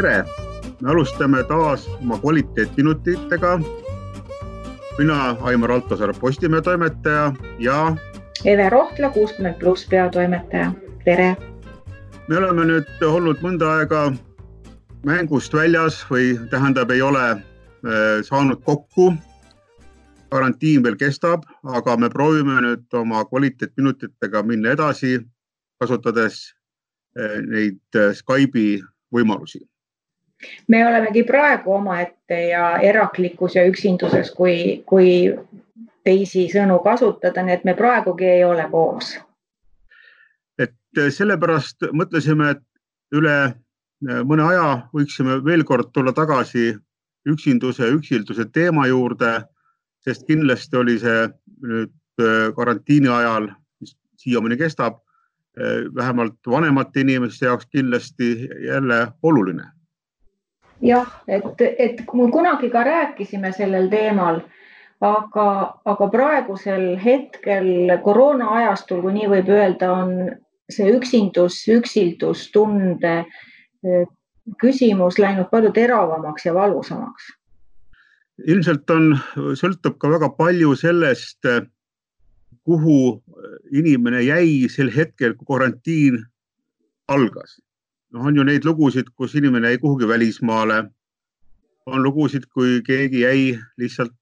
tere, me alustame taas oma kvaliteetminutitega. mina, Aimar Altosaar, Postimehe toimetaja ja. Eve Rohtla, kuuskümmend pluss peatoimetaja, tere. me oleme nüüd olnud mõnda aega mängust väljas või tähendab, ei ole äh, saanud kokku. karantiin veel kestab, aga me proovime nüüd oma kvaliteetminutitega minna edasi, kasutades äh, neid äh, Skype'i võimalusi. Me olemegi praegu omaette ja eraklikus ja üksinduses, kui, kui teisi sõnu kasutada, nii et me praegugi ei ole koos. et sellepärast mõtlesime, et üle mõne aja võiksime veel kord tulla tagasi üksinduse, üksilduse teema juurde, sest kindlasti oli see nüüd karantiini ajal, mis siiamaani kestab, Eh, vähemalt vanemate inimeste jaoks kindlasti jälle oluline. Jah, et, et me kunagi ka rääkisime sellel teemal, aga, aga praegusel hetkel koroona ajastul, kui nii võib öelda, on see üksindus, üksildustunde eh, küsimus läinud palju teravamaks ja valusamaks. ilmselt on, sõltub ka väga palju sellest kuhu inimene jäi sel hetkel, kui karantiin algas. Noh, on ju neid lugusid, kus inimene jäi kuhugi välismaale. on lugusid, kui keegi jäi lihtsalt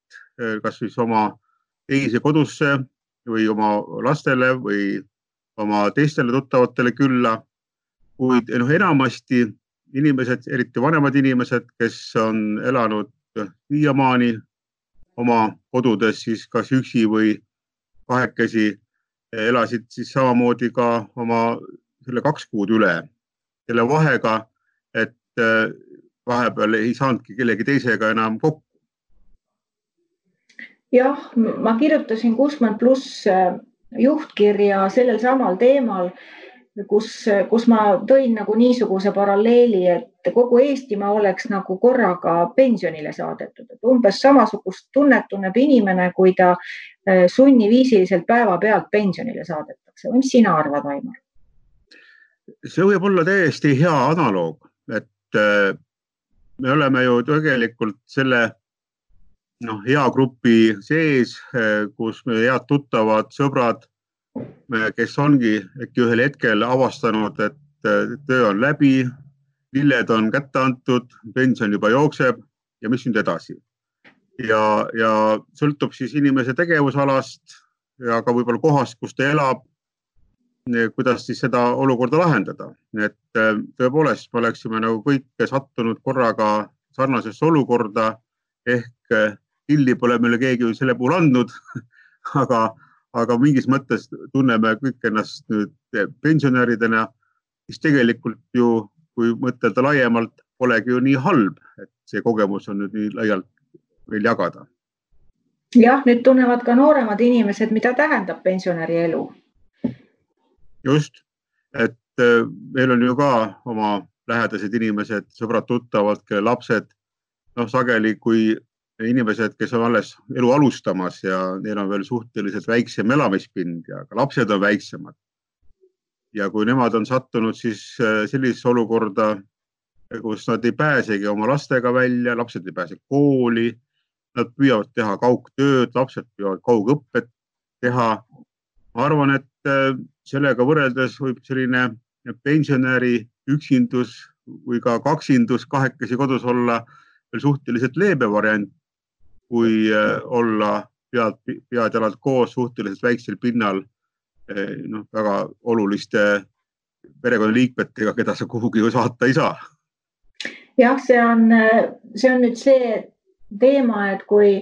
eh, kas siis oma teise kodusse või oma lastele või oma teistele tuttavatele külla. kuid noh, enamasti inimesed, eriti vanemad inimesed, kes on elanud siiamaani oma kodudes siis kas üksi või kahekesi elasid siis samamoodi ka oma selle kaks kuud üle, selle vahega, et äh, vahepeal ei saanudki kellegi teisega enam kokku. jah, ma kirjutasin kuuskümmend pluss äh, juhtkirja sellel samal teemal kus, kus ma tõin nagu niisuguse paralleeli, et kogu Eestimaa oleks nagu korraga pensionile saadetud, et umbes samasugust tunnet tunneb inimene, kui ta eh, sunniviisiliselt päevapealt pensionile saadetakse või mis sina arvad, Aimar? See võib olla täiesti hea analoog, et eh, me oleme ju tegelikult selle noh, hea grupi sees, eh, kus meie head tuttavad, sõbrad kes ongi äkki ühel hetkel avastanud, et töö on läbi, lilled on kätte antud, pension juba jookseb ja mis nüüd edasi. ja, ja sõltub siis inimese tegevusalast ja ka võib-olla kohast, kus ta elab. Kuidas siis seda olukorda lahendada, et tõepoolest me oleksime nagu kõik sattunud korraga sarnasesse olukorda ehk pilli pole meile keegi selle puhul andnud aga aga mingis mõttes tunneme kõik ennast nüüd pensionäridena, mis tegelikult ju, kui mõtelda laiemalt, polegi ju nii halb, et see kogemus on nüüd nii laialt meil jagada. jah, nüüd tunnevad ka nooremad inimesed, mida tähendab pensionäri elu. Just, et äh, meil on ju ka oma lähedased inimesed, sõbrad-tuttavad, kelle lapsed, noh, sageli, kui inimesed, kes on alles elu alustamas ja neil on veel suhteliselt väiksem elamispind ja ka lapsed on väiksemad. ja kui nemad on sattunud siis äh, sellisesse olukorda, kus nad ei pääsegi oma lastega välja, lapsed ei pääse kooli, nad püüavad teha kaugtööd, lapsed püüavad kaugõpet teha. Ma arvan, et äh, sellega võrreldes võib selline pensionäri üksindus või ka kaksindus kahekesi kodus olla veel suhteliselt leebe variant kui äh, olla pead, pead-jalad koos suhteliselt väiksel pinnal äh, noh, väga oluliste perekonnaliikmetega, keda sa kuhugi ju saata ei saa. jah, see on, see on nüüd see teema, et kui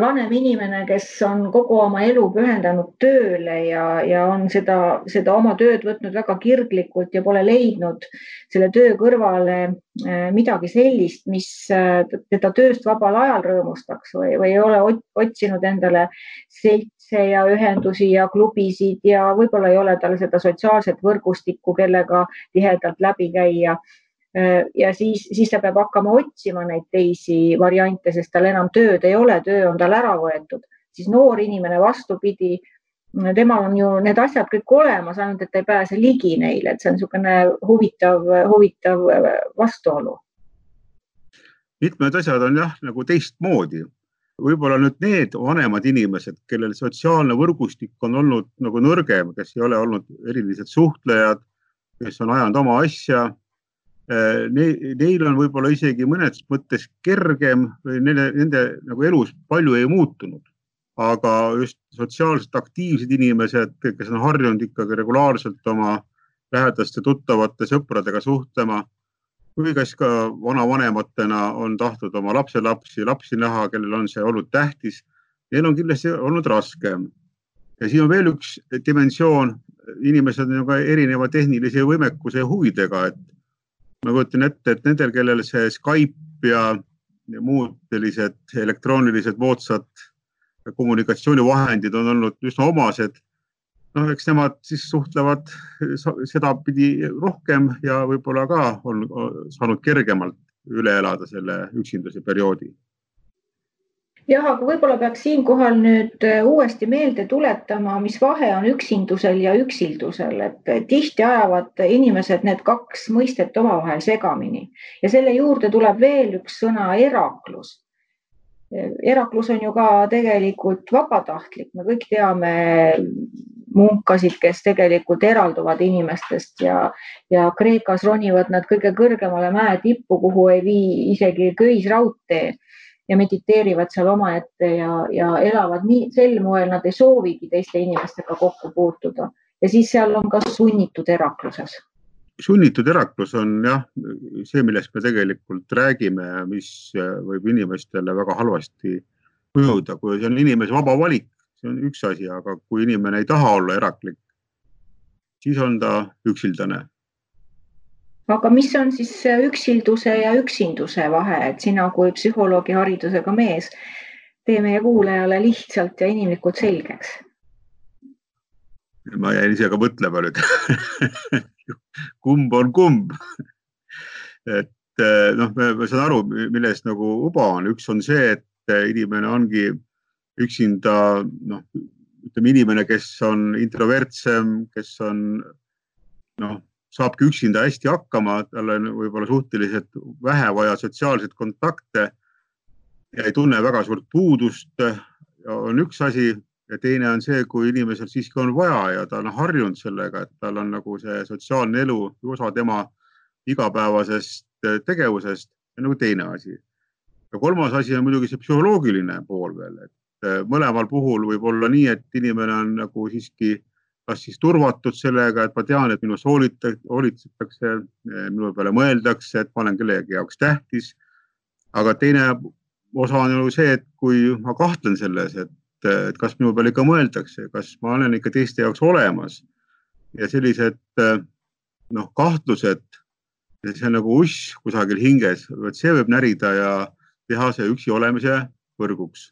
vanem inimene, kes on kogu oma elu pühendanud tööle ja, ja on seda, seda oma tööd võtnud väga kirglikult ja pole leidnud selle töö kõrvale eh, midagi sellist, mis eh, teda tööst vabal ajal rõõmustaks või, või ei ole otsinud endale seltse ja ühendusi ja klubisid ja võib-olla ei ole tal seda sotsiaalset võrgustikku, kellega tihedalt läbi käia ja siis, siis ta peab hakkama otsima neid teisi variante, sest tal enam tööd ei ole, töö on tal ära võetud, siis noor inimene vastupidi, temal on ju need asjad kõik olemas, ainult et ta ei pääse ligi neile, et see on niisugune huvitav, huvitav vastuolu. mitmed asjad on jah, nagu teistmoodi. võib-olla nüüd need vanemad inimesed, kellel sotsiaalne võrgustik on olnud nagu nõrgem, kes ei ole olnud erilised suhtlejad, kes on ajanud oma asja ne,. Neil on võib-olla isegi mõnes mõttes kergem või nende, nende nagu elus palju ei muutunud aga just sotsiaalselt aktiivsed inimesed, kes on harjunud ikkagi regulaarselt oma lähedaste tuttavate sõpradega suhtlema või kes ka vanavanematena on tahtnud oma lapselapsi, lapsi näha, kellel on see olnud tähtis. Neil on kindlasti olnud raskem. ja siin on veel üks dimensioon, inimesed on ju ka erineva tehnilise võimekuse ja huvidega, et ma kujutan ette, et nendel, kellel see Skype ja, ja muud sellised elektroonilised moodsad kommunikatsioonivahendid on olnud üsna omased. noh, eks nemad siis suhtlevad sedapidi rohkem ja võib-olla ka on saanud kergemalt üle elada selle üksinduse perioodi jah, aga võib-olla peaks siinkohal nüüd äh, uuesti meelde tuletama, mis vahe on üksindusel ja üksildusel, et tihti ajavad inimesed need kaks mõistet omavahel segamini. Ja selle juurde tuleb veel üks sõna eraklus. Heraklus on ju ka tegelikult vabatahtlik, me kõik teame munkasid, kes tegelikult eralduvad inimestest ja, ja Kreekas ronivad nad kõige kõrgemale mäe tippu, kuhu ei vii isegi köisraudtee ja mediteerivad seal omaette ja, ja elavad nii sel moel, nad ei soovigi teiste inimestega kokku puutuda. Ja siis seal on ka sunnitud erakluses. Sunnitud eraklus on jah, see, millest me tegelikult räägime mis võib inimestele väga halvasti mõjuda, kui see on inimese vaba valik, see on üks asi, aga kui inimene ei taha olla eraklik, siis on ta üksildane. Aga mis on siis üksilduse ja üksinduse vahe, et sina kui psühholoogi haridusega mees, tee meie kuulajale lihtsalt ja inimlikult selgeks? Ma jäin ise ka mõtlema nüüd. Kumb on kumb? Et eh, noh, ma saan aru, milles nagu uba on, üks on see, et inimene ongi üksinda noh, ütleme inimene, kes on introvertsem, kes on noh, saabki üksinda hästi hakkama, tal on võib-olla suhteliselt vähe vaja sotsiaalseid kontakte ei tunne väga suurt puudust. on üks asi ja teine on see, kui inimesel siiski on vaja ja ta on harjunud sellega, et tal on nagu see sotsiaalne elu osa tema igapäevasest eh, tegevusest, nagu teine asi. ja kolmas asi on muidugi see psühholoogiline pool veel, et eh, mõlemal puhul võib olla nii, et inimene on nagu siiski kas siis turvatud sellega, et ma tean, et minust hoolitsetakse, minu peale mõeldakse, et ma olen kellegi jaoks tähtis. aga teine osa on ju see, et kui ma kahtlen selles, et et kas minu peale ikka mõeldakse, kas ma olen ikka teiste jaoks olemas. ja sellised noh, kahtlused, see on nagu uss kusagil hinges, vot see võib närida ja teha see üksi olemise põrguks.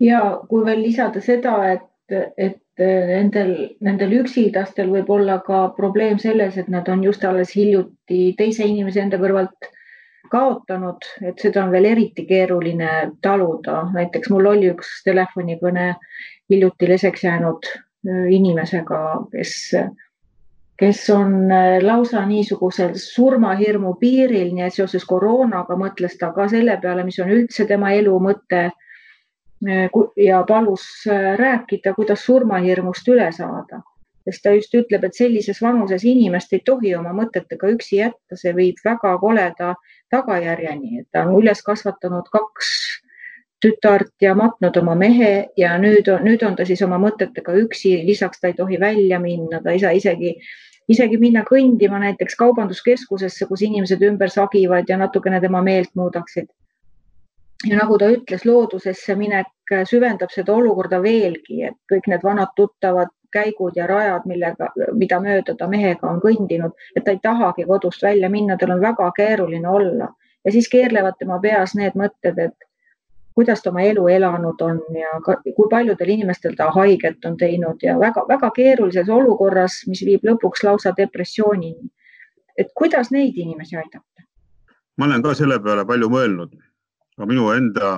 ja kui veel lisada seda, et, et nendel, nendel üksildastel võib olla ka probleem selles, et nad on just alles hiljuti teise inimese enda kõrvalt kaotanud, et seda on veel eriti keeruline taluda. näiteks mul oli üks telefonikõne hiljuti leseks jäänud äh, inimesega, kes, kes on äh, lausa niisugusel surmahirmu piiril, nii et seoses koroonaga mõtles ta ka selle peale, mis on üldse tema elu mõte äh, ja palus rääkida, kuidas surmahirmust üle saada sest ta just ütleb, et sellises vanuses inimest ei tohi oma mõtetega üksi jätta, see viib väga koleda tagajärjeni, et ta on üles kasvatanud kaks tütart ja matnud oma mehe ja nüüd on, nüüd on ta siis oma mõtetega üksi, lisaks ta ei tohi välja minna, ta ei saa isegi, isegi minna kõndima näiteks kaubanduskeskusesse, kus inimesed ümber sagivad ja natukene tema meelt muudaksid. Ja nagu ta ütles, loodusesse minek süvendab seda olukorda veelgi, et kõik need vanad tuttavad käigud ja rajad, millega, mida mööda ta mehega on kõndinud, et ta ei tahagi kodust välja minna, tal on väga keeruline olla ja siis keerlevad tema peas need mõtted, et kuidas ta oma elu elanud on ja ka, kui paljudel inimestel ta haiget on teinud ja väga-väga keerulises olukorras, mis viib lõpuks lausa depressioonini. et kuidas neid inimesi aidata? ma olen ka selle peale palju mõelnud, aga minu enda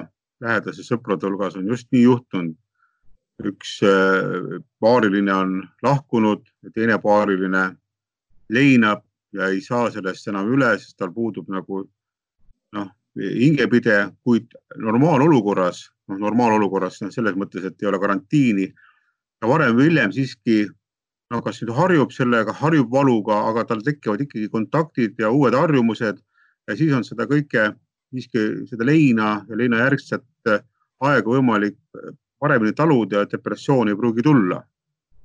lähedase sõprade hulgas on just nii juhtunud, üks äh, paariline on lahkunud teine paariline leinab ja ei saa sellest enam üle, sest tal puudub nagu noh, hingepide, kuid normaalolukorras, noh normaalolukorras no, selles mõttes, et ei ole karantiini. Ja varem või hiljem siiski no kas nüüd harjub sellega, harjub valuga, aga tal tekivad ikkagi kontaktid ja uued harjumused ja siis on seda kõike siiski seda leina ja leinajärgset aega võimalik paremini taluda ja depressiooni ei pruugi tulla.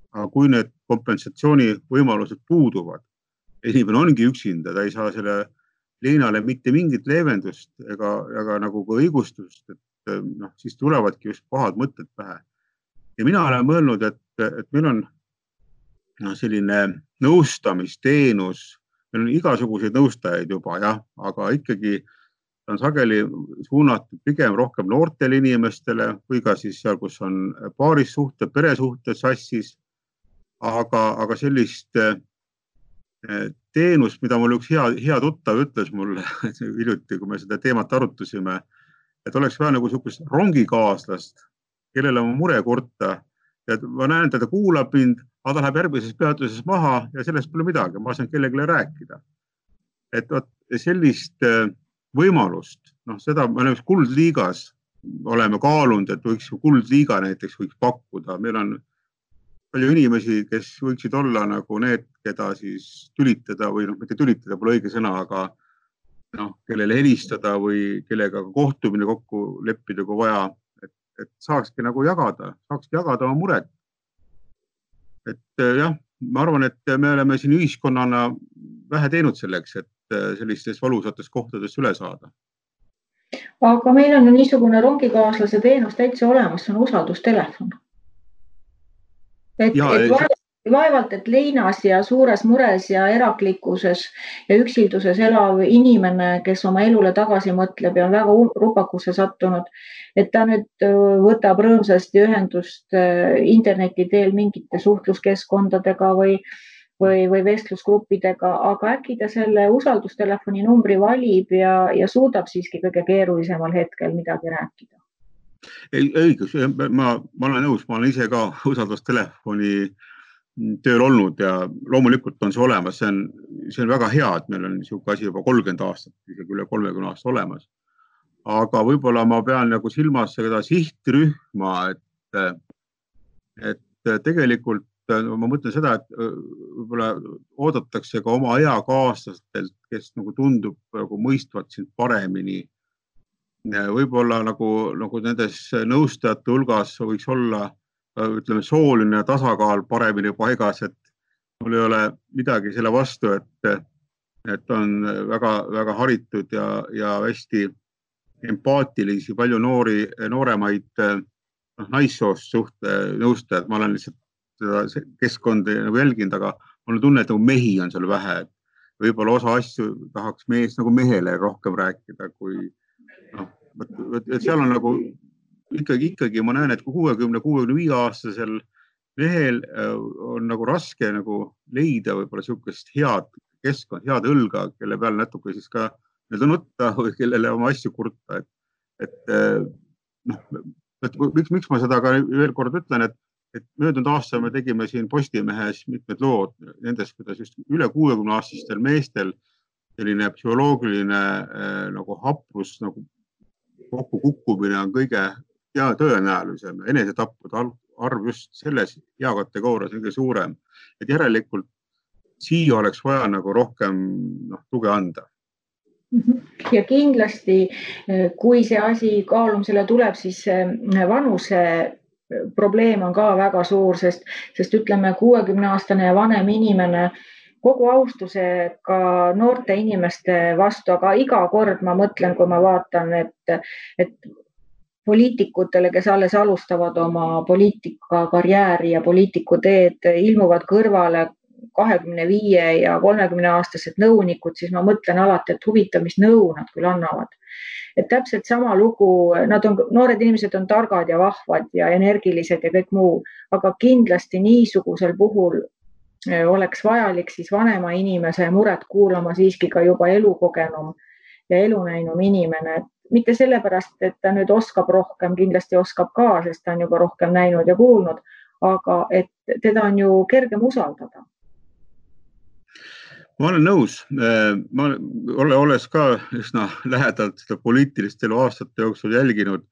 aga kui need kompensatsioonivõimalused puuduvad, inimene ongi üksinda, ta ei saa selle leinale mitte mingit leevendust ega, ega nagu ka õigustust, et noh, siis tulevadki just pahad mõtted pähe. ja mina olen mõelnud, et, et meil on noh, selline nõustamisteenus, meil on igasuguseid nõustajaid juba jah, aga ikkagi on sageli suunatud pigem rohkem noortele inimestele või ka siis seal, kus on paarissuhted, peresuhted sassis. aga, aga sellist eh, teenust, mida mul üks hea, hea tuttav ütles mulle hiljuti, kui me seda teemat arutasime, et oleks vaja nagu niisugust rongikaaslast, kellele oma mure kurta. et ma näen, teda kuulab mind, aga ta läheb järgmises peatuses maha ja sellest pole midagi, ma saan kellelegi rääkida. et vot sellist äh, võimalust, noh, seda me oleme kuldliigas, oleme kaalunud, et võiks kuldliiga näiteks võiks pakkuda, meil on palju inimesi, kes võiksid olla nagu need, keda siis tülitada või noh, mitte tülitada pole õige sõna, aga noh, kellele helistada või kellega kohtumine kokku leppida, kui vaja, et, et saakski nagu jagada, saakski jagada oma muret. et jah, ma arvan, et me oleme siin ühiskonnana vähe teinud selleks, et sellistest valusatest kohtadest üle saada. aga meil on ju niisugune rongikaaslase teenus täitsa olemas, see on usaldustelefon. et, et vaevalt, vaevalt, et leinas ja suures mures ja eraklikkuses ja üksilduses elav inimene, kes oma elule tagasi mõtleb ja on väga rupakusse sattunud, et ta nüüd äh, võtab rõõmsasti ühendust äh, interneti teel mingite suhtluskeskkondadega või või, või vestlusgruppidega, aga äkki ta selle usaldustelefoni numbri valib ja, ja suudab siiski kõige keerulisemal hetkel midagi rääkida. ei, õigus, ma, ma olen nõus, ma olen ise ka usaldustelefoni tööl olnud ja loomulikult on see olemas, see on, see on väga hea, et meil on niisugune asi juba kolmkümmend aastat, isegi üle kolmekümne aasta olemas. aga võib-olla ma pean nagu silmas seda sihtrühma, et, et tegelikult ma mõtlen seda, et võib-olla oodatakse ka oma eakaaslastelt, kes nagu tundub nagu mõistvat sind paremini. võib-olla nagu, nagu nendes nõustajate hulgas võiks olla, ütleme, sooline tasakaal paremini paigas, et mul ei ole midagi selle vastu, et, et on väga-väga haritud ja, ja hästi empaatilisi, palju noori, nooremaid noh, naissoost suhte nõustajad, ma olen lihtsalt seda keskkonda nagu jälginud, aga mul on tunne, et nagu mehi on seal vähe, et võib-olla osa asju tahaks mees nagu mehele rohkem rääkida, kui noh, et seal on nagu ikkagi, ikkagi ma näen, et kui kuuekümne, kuuekümne viie aastasel mehel äh, on nagu raske nagu leida võib-olla niisugust head keskkond, head õlga, kelle peal natuke siis ka nii-öelda nutta või kellele oma asju kurta, et, et äh, noh, et miks, miks ma seda ka veel kord ütlen, et et möödunud aastal me tegime siin Postimehes mitmed lood nendest, kuidas just üle kuuekümne aastastel meestel selline psühholoogiline äh, nagu haprus nagu kokkukukkumine on kõige tõenäolisem, enesetappude arv just selles eakategoorias kõige suurem, et järelikult siia oleks vaja nagu rohkem noh, tuge anda mhm. ja kindlasti, kui see asi kaalumisele tuleb, siis vanuse probleem on ka väga suur, sest, sest ütleme, kuuekümne aastane ja vanem inimene kogu austusega noorte inimeste vastu, aga iga kord ma mõtlen, kui ma vaatan, et, et poliitikutele, kes alles alustavad oma poliitikakarjääri ja poliitikuteed, ilmuvad kõrvale kahekümne viie ja kolmekümne aastased nõunikud, siis ma mõtlen alati, et huvitav, mis nõu nad küll annavad et täpselt sama lugu, nad on, noored inimesed on targad ja vahvad ja energilised ja kõik muu, aga kindlasti niisugusel puhul eh, oleks vajalik siis vanema inimese muret kuulama siiski ka juba elukogenum ja elunäinum inimene, et mitte sellepärast, et ta nüüd oskab rohkem, kindlasti oskab ka, sest ta on juba rohkem näinud ja kuulnud, aga et teda on ju kergem usaldada ma olen nõus, ma olen, olles ka üsna lähedalt seda poliitilist elu aastate jooksul jälginud,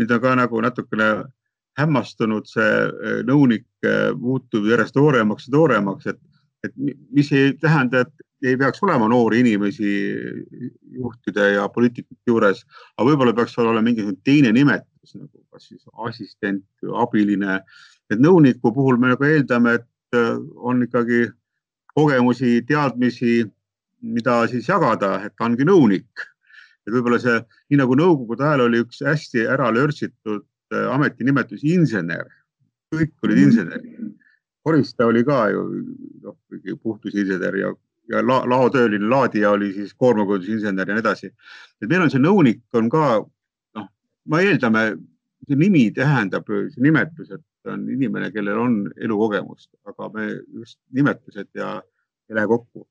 mind on ka nagu natukene hämmastunud, see eh, nõunik eh, muutub järjest nooremaks ja nooremaks, et, et mis ei tähenda, et ei peaks olema noori inimesi juhtide ja poliitikute juures, aga võib-olla peaks olema mingisugune teine nimetus nagu kas siis assistent, abiline. et nõuniku puhul me nagu eeldame, et on ikkagi kogemusi, teadmisi, mida siis jagada, et ta ongi nõunik. et võib-olla see, nii nagu nõukogude ajal oli üks hästi ära lörtsitud Äh, ametinimetus insener, kõik olid mhm. insenerid. koristaja oli ka ju noh, puhtusinsener ja, ja la, laotööline laadija oli siis koormakujundusinsener ja nii edasi. et meil on see nõunik on ka noh, me eeldame, see nimi tähendab, see nimetus, et ta on inimene, kellel on elukogemust, aga me just nimetused ja ei lähe kokku.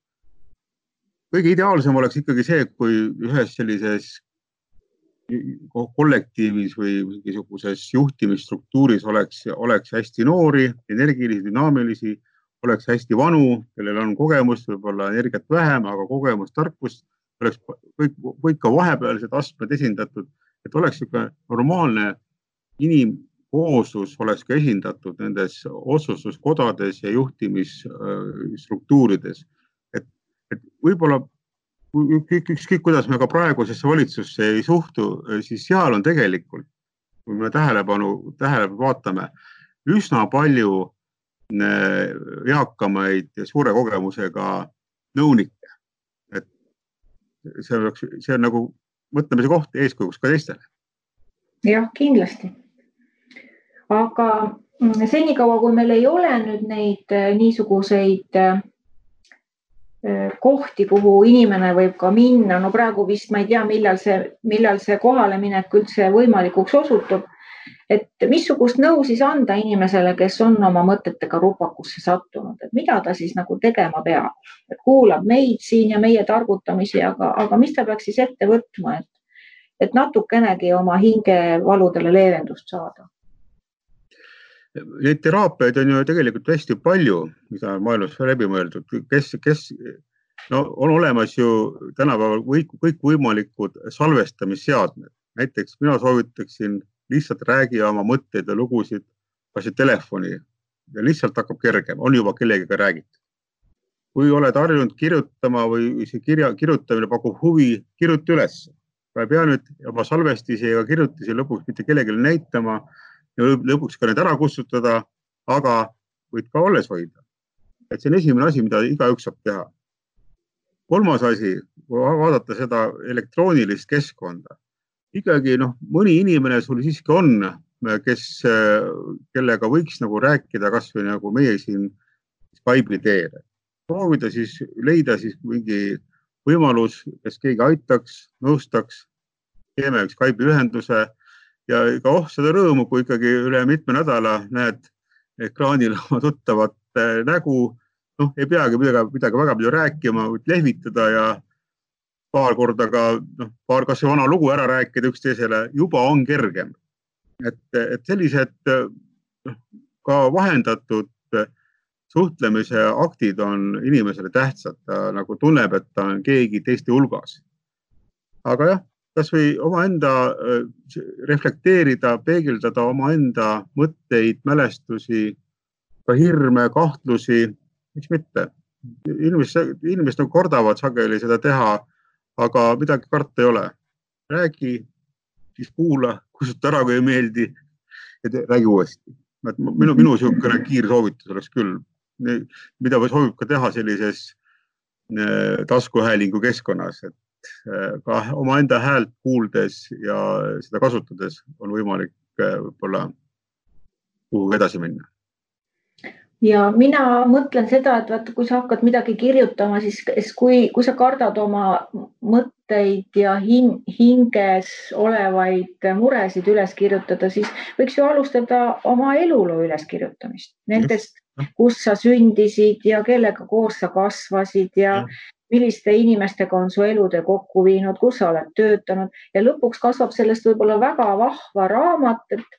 kõige ideaalsem oleks ikkagi see, kui ühes sellises kollektiivis või mingisuguses juhtimisstruktuuris oleks, oleks hästi noori, energilisi, dünaamilisi, oleks hästi vanu, kellel on kogemust, võib-olla energiat vähem, aga kogemust, tarkust, oleks kõik, kõik ka vahepealsed astmed esindatud, et oleks niisugune normaalne inimkooslus oleks ka esindatud nendes otsustuskodades ja juhtimisstruktuurides. et, et võib-olla ükskõik kuidas me ka praegusesse valitsusse ei suhtu, siis seal on tegelikult, kui me tähelepanu, tähelepanu vaatame, üsna palju eakamaid ja suure kogemusega nõunikke. et see oleks, see on nagu mõtlemise koht eeskujuks ka teistele. jah, kindlasti. Aga mm, senikaua, kui meil ei ole nüüd neid äh, niisuguseid äh, kohti, kuhu inimene võib ka minna. no praegu vist ma ei tea, millal see, millal see kohaleminek üldse võimalikuks osutub. et missugust nõu siis anda inimesele, kes on oma mõtetega rupakusse sattunud, et mida ta siis nagu tegema peab, et kuulab meid siin ja meie targutamisi, aga, aga mis ta peaks siis ette võtma, et, et natukenegi oma hingevaludele leevendust saada Neid teraapiaid on ju tegelikult hästi palju, mida on maailmas läbi mõeldud, kes, kes, no on olemas ju tänapäeval kõik, kõikvõimalikud salvestamisseadmed. näiteks mina soovitaksin lihtsalt räägi oma mõtteid ja lugusid kas telefoni ja lihtsalt hakkab kergem, on juba kellegagi räägitud. kui oled harjunud kirjutama või see kirja kirjutamine pakub huvi, kirjuta üles. ei pea nüüd oma salvestisi ega kirjutisi lõpuks mitte kellelegi näitama ja lõpuks ka need ära kustutada, aga võid ka alles hoida. et see on esimene asi, mida igaüks saab teha. kolmas asi, vaadata seda elektroonilist keskkonda, ikkagi noh, mõni inimene sul siiski on, kes, kellega võiks nagu rääkida kasvõi nagu meie siin Skype'i teel. proovida siis leida siis mingi võimalus, kes keegi aitaks, nõustaks, teeme Skype'i ühenduse ja ega oh seda rõõmu, kui ikkagi üle mitme nädala näed ekraanil oma tuttavat äh, nägu, noh, ei peagi midagi, midagi väga palju rääkima, võid lehvitada ja paar korda ka noh, paar kasvõi vana lugu ära rääkida üksteisele, juba on kergem. et, et sellised noh, ka vahendatud suhtlemise aktid on inimesele tähtsad, ta nagu tunneb, et ta on keegi teiste hulgas. aga jah, kasvõi omaenda äh, reflekteerida, peegeldada omaenda mõtteid, mälestusi, ka hirme, kahtlusi, miks mitte. inimesed, inimesed nagu kardavad sageli seda teha, aga midagi karta ei ole. räägi, siis kuula, kustuta ära, kui ei meeldi ja räägi uuesti. minu, minu niisugune kiirsoovitus oleks küll, mida soovib ka teha sellises äh, taskuhäälingu keskkonnas, et ka omaenda häält kuuldes ja seda kasutades on võimalik äh, võib-olla kuhugi edasi minna. ja mina mõtlen seda, et vaata, kui sa hakkad midagi kirjutama, siis kui, kui sa kardad oma mõtteid ja hing, hinges olevaid muresid üles kirjutada, siis võiks ju alustada oma eluloo üleskirjutamist, nendest, kus sa sündisid ja kellega koos sa kasvasid ja, ja milliste inimestega on su elutee kokku viinud, kus sa oled töötanud? Ja lõpuks kasvab sellest võib-olla väga vahva raamat, et,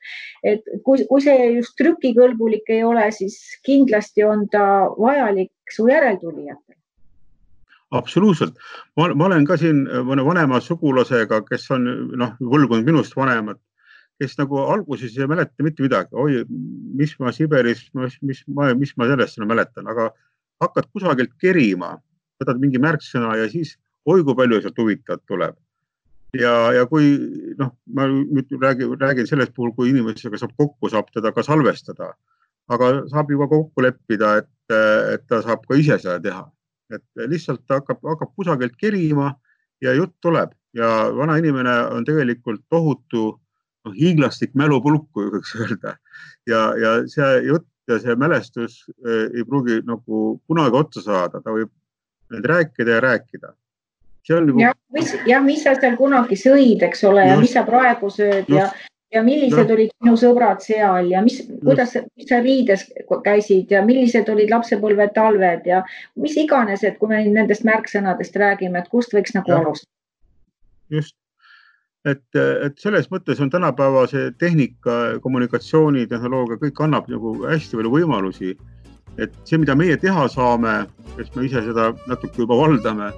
et kui, kui see just trükikõlbulik ei ole, siis kindlasti on ta vajalik su järeltulijatele. absoluutselt, ma olen ka siin mõne vanema sugulasega, kes on noh, põlvkond minust vanemad, kes nagu alguses ei mäleta mitte midagi, oi, mis ma Siberis, mis, mis ma, mis ma sellest mäletan, aga hakkad kusagilt kerima, võtad mingi märksõna ja siis oi kui palju sealt huvitavat tuleb. ja, ja kui noh, ma nüüd räägin, räägin sellest puhul, kui inimesega saab kokku, saab teda ka salvestada, aga saab juba kokku leppida, et, et ta saab ka ise seda teha, et lihtsalt ta hakkab, hakkab kusagilt kerima ja jutt tuleb. Ja vana inimene on tegelikult tohutu noh, hiiglastik mälupulk, kui võiks öelda. Ja, ja see jutt ja see mälestus eh, ei pruugi nagu kunagi otsa saada, ta võib nüüd rääkida ja rääkida nagu. jah, mis, jah, mis sa seal kunagi sõid, eks ole, ja mis sa praegu sööd just. ja, ja millised just. olid sinu sõbrad seal ja mis, kuidas, mis sa riides käisid ja millised olid lapsepõlve talved ja mis iganes, et kui me nendest märksõnadest räägime, et kust võiks nagu ja. alustada. just, et, et selles mõttes on tänapäeva see tehnika, kommunikatsioonitehnoloogia, kõik annab nagu hästi palju võimalusi. Et see, mida meie teha saame, kes me ise seda natuke juba valdame.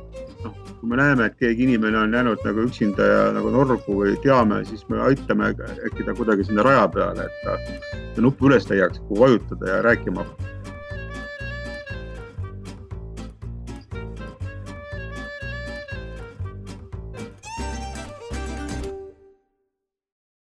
kui me näeme, et keegi inimene on jäänud nagu üksinda ja nagu norgu või teame, siis me aitame äkki ta kuidagi sinna raja peale, et ta nupu üles leiaks, kuhu vajutada ja rääkima hakkab